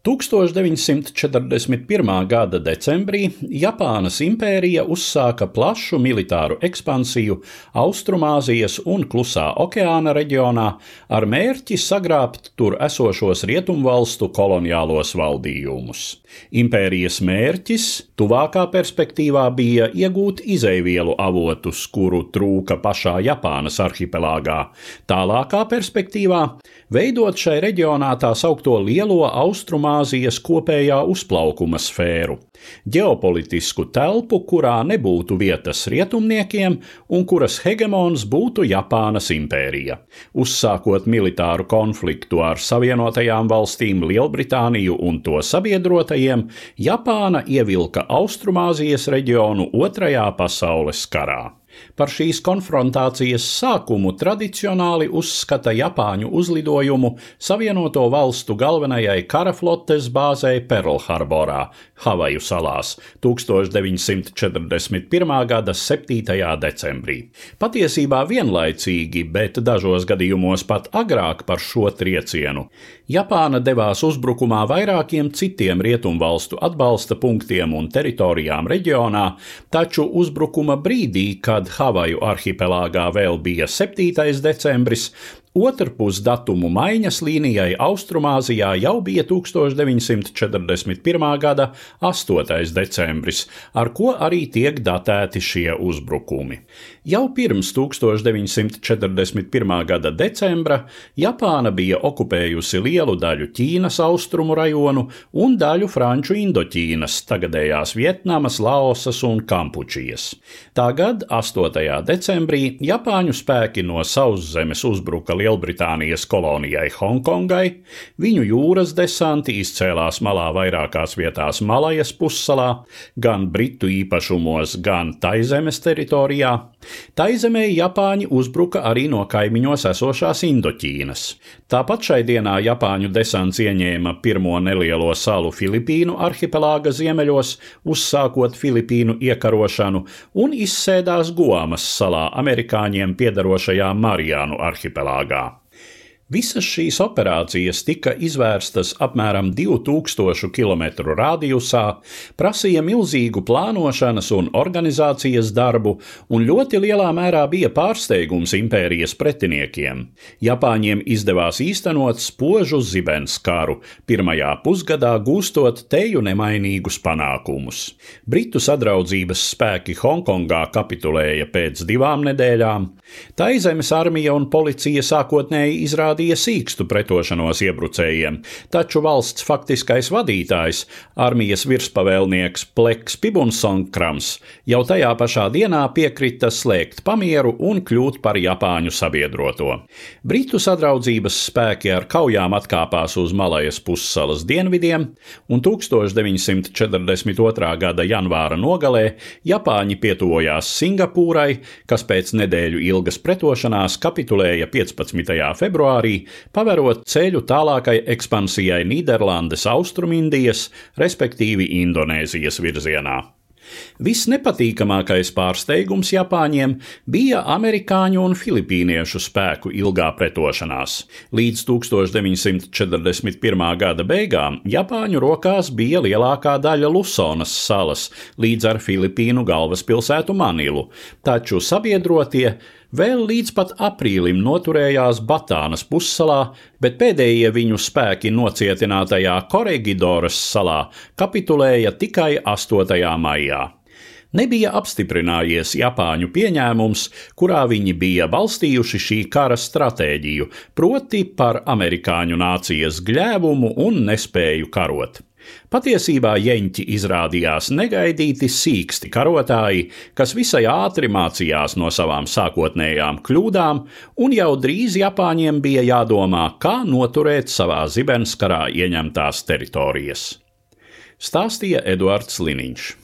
1941. gada decembrī Japānas impērija uzsāka plašu militāru ekspansiju Austrumāzijas un Klusā okeāna reģionā ar mērķi sagrābt tur esošos rietumvalstu koloniālos valdījumus. Impērijas mērķis tuvākā perspektīvā bija iegūt izeivielu avotus, kuru trūka pašā Japānas arhipelāgā. Tālākā perspektīvā veidot šai reģionā tā saukto lielo austrumā Austrumāzijas kopējā uzplaukuma sfēru, ģeopolitisku telpu, kurā nebūtu vietas rietumniekiem un kuras hegemons būtu Japānas impērija. Uzsākot militāru konfliktu ar Savienotajām valstīm, Lielbritāniju un to sabiedrotajiem, Japāna ievilka Austrumāzijas reģionu Otrajā pasaules karā. Par šīs konfrontācijas sākumu tradicionāli uzskata Japāņu uzlidojumu Savienoto valstu galvenajai karaflotes bāzei Pearlharborā, Havaju salās 1941. gada 7. decembrī. Patiesībā vienlaicīgi, bet dažos gadījumos pat agrāk par šo triecienu, Japāna devās uzbrukumā vairākiem citiem rietumvalstu atbalsta punktiem un teritorijām reģionā, taču uzbrukuma brīdī, kad Havaju arhipelāgā vēl bija 7. decembris, Otrpus datumu maiņas līnijai Austrumāzijā jau bija 1941. gada 8. decembris, ar ko arī tiek datēti šie uzbrukumi. Jau pirms 1941. gada decembra Japāna bija okupējusi lielu daļu Ķīnas austrumu rajonu un daļu Franču Indoķīnas, tagadējās Vietnamas, Laosas un Kampučijas. Tagad, 8. decembrī, Japāņu spēki no sauszemes uzbruka Lielbritānijas kolonijai Hongkongai, viņu jūras desanti izcēlās malā vairākās vietās Malajas pussalā, gan Britu īpašumos, gan Taizemes teritorijā. Taizemē Japāņi uzbruka arī no kaimiņos esošās Indoķīnas. Tāpat šai dienā Japāņu desants ieņēma pirmo nelielo salu Filipīnu arhipelāga ziemeļos, uzsākot Filipīnu iekarošanu, un izsēdās Guamas salā amerikāņiem piedarošajā Marijānu arhipelāgā. Visas šīs operācijas tika izvērstas apmēram 2000 km radiusā, prasīja milzīgu plānošanas un organizācijas darbu, un ļoti lielā mērā bija pārsteigums impērijas pretiniekiem. Japāņiem izdevās īstenot spožu zibens karu, pirmajā pusgadā gūstot teju nemainīgus panākumus. Britu sadraudzības spēki Hongkongā kapitulēja pēc divām nedēļām, Taizemes armija un policija sākotnēji izrādīja rādīja sīkstu pretošanos iebrucējiem, taču valsts faktiskais vadītājs, armijas virspavēlnieks Pleks Pibunsonkrams, jau tajā pašā dienā piekrita slēgt pamieru un kļūt par Japāņu sabiedroto. Britu sadraudzības spēki ar kaujām atkāpās uz Malajas pussalas dienvidiem, un 1942. gada janvāra nogalē Japāņi pietuvojās Singapūrai, kas pēc nedēļu ilgas pretošanās kapitulēja 15. februārī arī paverot ceļu tālākai ekspansijai Nīderlandes austrumindijas, respektīvi Indonēzijas virzienā. Visnepatīkamākais pārsteigums Japāņiem bija amerikāņu un filipīniešu spēku ilgā pretošanās. Līdz 1941. gada beigām Japāņu rokās bija lielākā daļa Lusonas salas, līdz ar Filipīnu galvaspilsētu Manilu, taču sabiedrotie Vēl līdz pat aprīlim noturējās Batānas pussalā, bet pēdējie viņu spēki nocietinātajā Koregidoras salā kapitulēja tikai 8. maijā nebija apstiprinājies Japāņu pieņēmums, kurā viņi bija balstījuši šī kara stratēģiju, proti par amerikāņu nācijas gļēvumu un nespēju karot. Patiesībā jeņķi izrādījās negaidīti sīksti karotāji, kas visai ātri mācījās no savām sākotnējām kļūdām, un jau drīz Japāņiem bija jādomā, kā noturēt savā zibenskarā ieņemtās teritorijas. Stāstīja Eduards Liniņš.